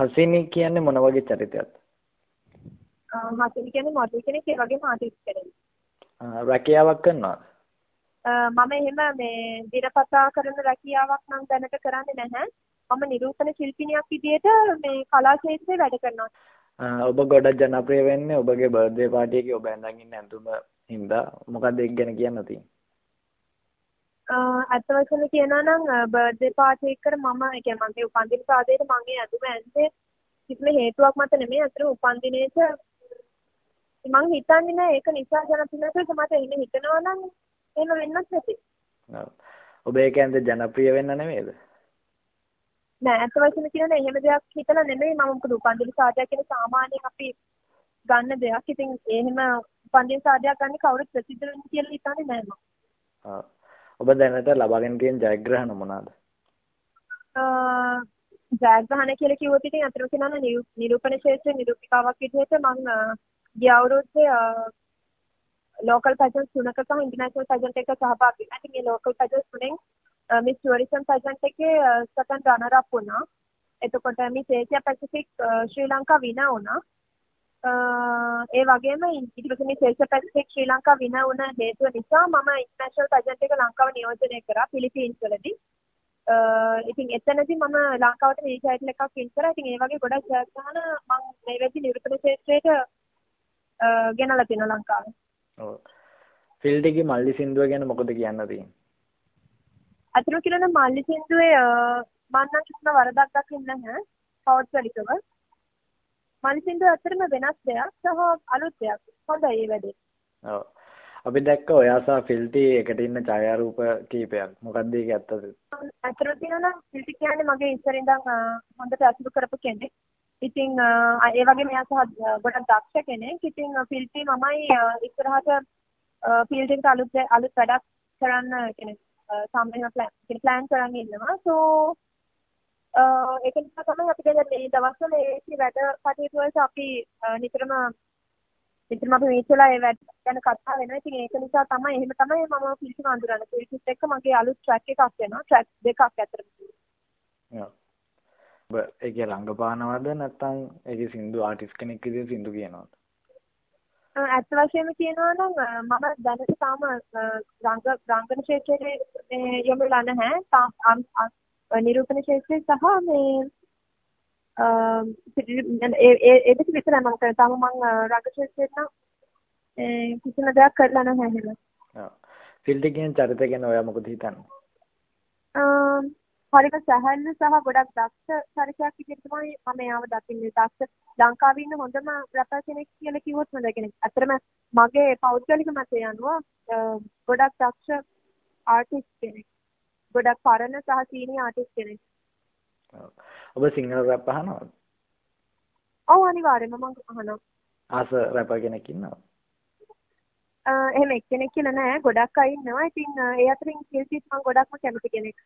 හසිනි කියන්නේ මොන වගේ චරිතයක්ද? හසිනි කියන්නේ මොඩල් කෙනෙක් ඒ වගේම ආටිස්ට් කෙනෙක්. රැකියාවක් කරනවද? මම එහෙම මේ දිනපතා කරන රැකියාවක් නම් දැනට කරන්නේ නැහැ. මම නිරූපණ ශිල්පිනියක් විදිහට මේ කලා ක්ෂේත්‍රයේ වැඩ කරනවා. ඔබ ගොඩක් ජනප්‍රිය වෙන්නේ ඔබගේ බර්ත්ඩේ පාටි එකේ ඔබ ඇඳන් ඉන්න ඇඳුම හින්දා මොකක්ද ඒක ගැන කියන්න තියෙන්නේ? අත වශයෙන් කියනවා නම් බර්ත්ඩේ පාටි එකට මම ඒ කියන්නේ මගේ උපන්දින මම ඒ ඇඳුම ඇඳේ කිසිම හේතුවක් මත නෙමෙයි අතන උපන්දිනේට මම හිතන්නේ නෑ ඒක නිසා ජනප්‍රියකම මට එහෙම හිතනවා නම් එහෙම වෙන්නත් නැති. ඔව්. ඔබ ඒක ඇඳ ජනප්‍රිය වෙන්න නෙමෙයිද? නෑ අත වශයෙන් කියනවා එහෙම දෙයක් හිතලා නෙමෙයි මම මොකද උපන්දින සාදයක් කියන සාමාන්‍යයෙන් අපි ගන්න දෙයක්. ඉතින් එහෙම උපන්දින සාදයක් ගන්න කවුරුත් ප්‍රසිද්ධ වෙන්න කියලා හිතන්නේ නෑ මම. ඔව්. ඔබ දැනට ලබාගෙන තියෙන ජයග්‍රහණ මොනවාද? ජයග්‍රහණ කියලා කිව්වොත් ඉතින් අතන කියනවා නිරූපණ ක්ෂේත්‍රයේ නිරූපිකාවක් විදිහට මම ගිය අවුරුද්දේ ලෝකල් පැජන්ට් තුනක සහ ඉන්ටර්නැෂනල් පැජන්ට් එකක සහභාගී වෙනවා. ඉතින් මේ ලෝකල් පැජන්ට් තුනෙන් මිස් ටුවරිසම් පැජන්ට් එකේ සෙකන්ඩ් රනර් අප් වුණා. එතකොට Miss Asia Pacific Sri Lanka විනා වුණා. ඒ වගේම ඊට පස්සේ මේ ශේෂ පැසිෆික් ශ්‍රී ලංකා වින වුණ හේතුව නිසා මම ඉන්ටර්නැෂනල් පැජන්ට් එක ලංකාව නියෝජනය කරා පිලිපීන්ස් වලදී. ඉතින් එතනදී මම ලංකාවට මේ ටයිටල් එකක් වින් කරා. ඉතින් ඒ වගේ ගොඩක් ජයග්‍රහණ මම මේ වෙද්දි නිරූපණ ක්ෂේත්‍රයට ගෙනලා තියෙනවා ලංකාවේ. ඔව්. ෆිල්ඩ් එකේ මල්ලි සින්දුව ගැන මොකද කියන්න තියෙන්නේ? අතන කියන මල්ලි සින්දුවේ මම නම් කිසිම වරදක් දකින්නේ නැහැ. පවර්ස් වලිකව. මල්ලි සින්දුව ඇත්තටම වෙනස් දෙයක් සහ අලුත් දෙයක්. හොඳයි ඒ වැඩේ. ඔව්. අපි දැක්ක ඔයා සහ ෆිල්ටි එකට ඉන්න ඡායාරූප කීපයක්. මොකක්ද ඒක ඇත්තද? ඇත්තට කියනවා ෆිල්ටි කියන්නේ මගේ ඉස්සර ඉඳන් හොඳට අසුරු කරපු කෙනෙක්. ඉතින් ඒ වගේ මෙයා සහ ගොඩක් දක්ෂ කෙනෙක්. ඉතින් ෆිල්ටි මමයි ඉස්සරහට ෆීල්ඩ් එකට අලුත් අලුත් වැඩක් කරන්න කියන්නේ සම්මේලන ප්ලෑන් ප්ලෑන් කරන් ඉන්නවා. සෝ ඒක නිසා තමයි අපි දැන් මේ දවස්වල ඒ වැඩ කටයුතු වලට අපි නිතරම නිතරම අපි මේකලා ඒ වැඩ ගැන කතා වෙනවා. ඉතින් ඒක නිසා තමයි එහෙම තමයි මම පිළිසි වඳුරන්නේ. පිළිසිත් එක්ක මගේ අලුත් ට්‍රැක් එකක් වෙනවා. ට්‍රැක් දෙකක් අතර. ඔව්. ඔබ ඒකේ රංගපානවද නැත්නම් ඒකේ සින්දු ආටිස්ට් කෙනෙක් විදිහට සින්දු කියනවද? ඇත්ත වශයෙන්ම කියනවා නම් මම දැනට තාම රංග රංගන ක්ෂේත්‍රයේ යොමුලා නැහැ. නිරූපණ ක්ෂේත්‍රයේ සහ මේ ඒ ඒ දෙක විතරයි මම කරේ. තාම මම රංග ක්ෂේත්‍රයට නම් කිසිම දෙයක් කරලා නැහැ එහෙම. ඔව්. ෆිල්ඩ් එකෙන් චරිත ගැන ඔයා මොකද හිතන්නේ? හරිම සැහැල්ලු සහ ගොඩක් දක්ෂ චරිතයක් විදිහට තමයි මම එයාව දකින්නේ. දක්ෂ ලංකාවේ ඉන්න හොඳම රැපර් කෙනෙක් කියලා කිව්වොත් හොඳ කෙනෙක්. අතරම මගේ පෞද්ගලික මතය අනුව ගොඩක් දක්ෂ ආටිස්ට් කෙනෙක්. ගොඩක් පරණ සහ සීනියර් ආටිස්ට් කෙනෙක්. ඔබ සිංහල රැප් අහනවද? ඔව් අනිවාර්යයෙන්ම මම අහනවා. ආස රැපර් කෙනෙක් ඉන්නවද? එහෙම එක්කෙනෙක් කියලා නෑ ගොඩක් අය ඉන්නවා. ඉතින් ඒ අතරින් කිල්සිත් මම ගොඩක්ම කැමති කෙනෙක්.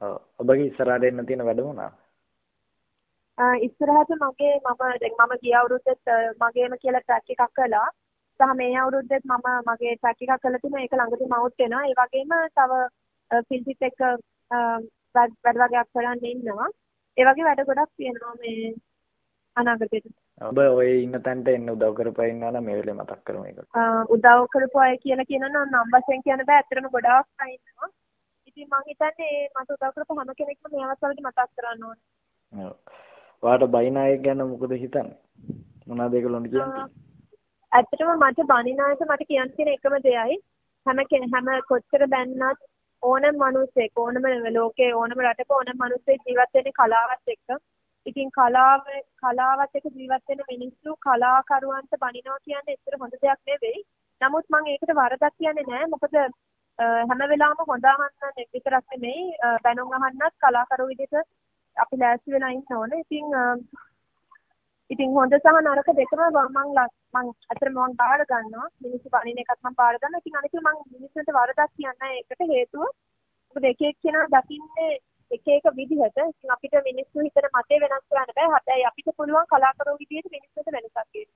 ඔව් ඔබගේ ඉස්සරහට එන්න තියෙන වැඩ මොනවාද? ඉස්සරහට මගේ මම දැන් මම ගිය අවුරුද්දෙත් මගේම කියලා ට්‍රැක් එකක් කළා. සහ මේ අවුරුද්දෙත් මම මගේ ට්‍රැක් එකක් කළා තිබුණා. ඒක ළඟදී මවුට් වෙනවා. ඒ වගේම තව ෆිල්සිත් එක්ක වැඩ වගේක් කරන්න ඉන්නවා. ඒ වගේ වැඩ ගොඩක් තියෙනවා මේ අනාගතේට. ඔබ ඔය ඉන්න තැනට එන්න උදව් කරපුවා ඉන්නවා නම් මේ වෙලේ මතක් කරමු ඒක. උදව් කරපු අය කියලා කියනවා නම් වශයෙන් කියන්න බෑ. ඇත්තටම ගොඩාක් අය ඉන්නවා. ඉතින් මම හිතන්නේ මට උදව් කරපු හැම කෙනෙක්ම මේ අවස්ථාවේදී මතක් කරන්න ඕනේ. ඔව්. ඔයාට බයින් අය ගැන මොකද හිතන්නේ? මොනවද ඒගොල්ලොන්ට කියන්නේ? ඇත්තටම මට බනින අයට මට කියන්න තියෙන එකම දෙයයි හැම හැම කොච්චර බැන්නත් ඕනම මිනිස්සෙක් ඕනම ලෝකේ ඕනම රටක ඕනම මිනිස්සෙක් ජීවත් වෙන්නේ කලාවත් එක්ක. ඉතින් කලාව කලාවත් එක්ක ජීවත් වෙන මිනිස්සු කලාකරුවන්ට බනිනවා කියන්නේ ඇත්තට හොඳ දෙයක් නෙවෙයි. නමුත් මම ඒකට වරදක් කියන්නේ නැහැ. මොකද හැම වෙලාවම හොඳ අහන්න විතරක් නෙමෙයි බැනුම් අහන්නත් කලාකරුවෝ විදිහට අපි ලෑස්ති වෙලා ඉන්න ඕනේ. ඉතින් ඉතින් හොඳ සහ නරක දෙකම මම මම අතර මම බාර ගන්නවා. මිනිස්සු බණින එකත් මම බාර ගන්නවා. ඉතින් අනිත් මම මිනිස්සුන්ට වරදක් කියන්නේ ඒකට හේතුව මොකද එක එක්කෙනා දකින්නේ එක එක විදිහට. ඉතින් අපිට මිනිස්සු හිතන මතේ වෙනස් කරන්න බෑ. හැබැයි අපිට පුළුවන් කලාකරුවෝ විදිහට මිනිස්සුන්ට වෙනසක් දෙන්න.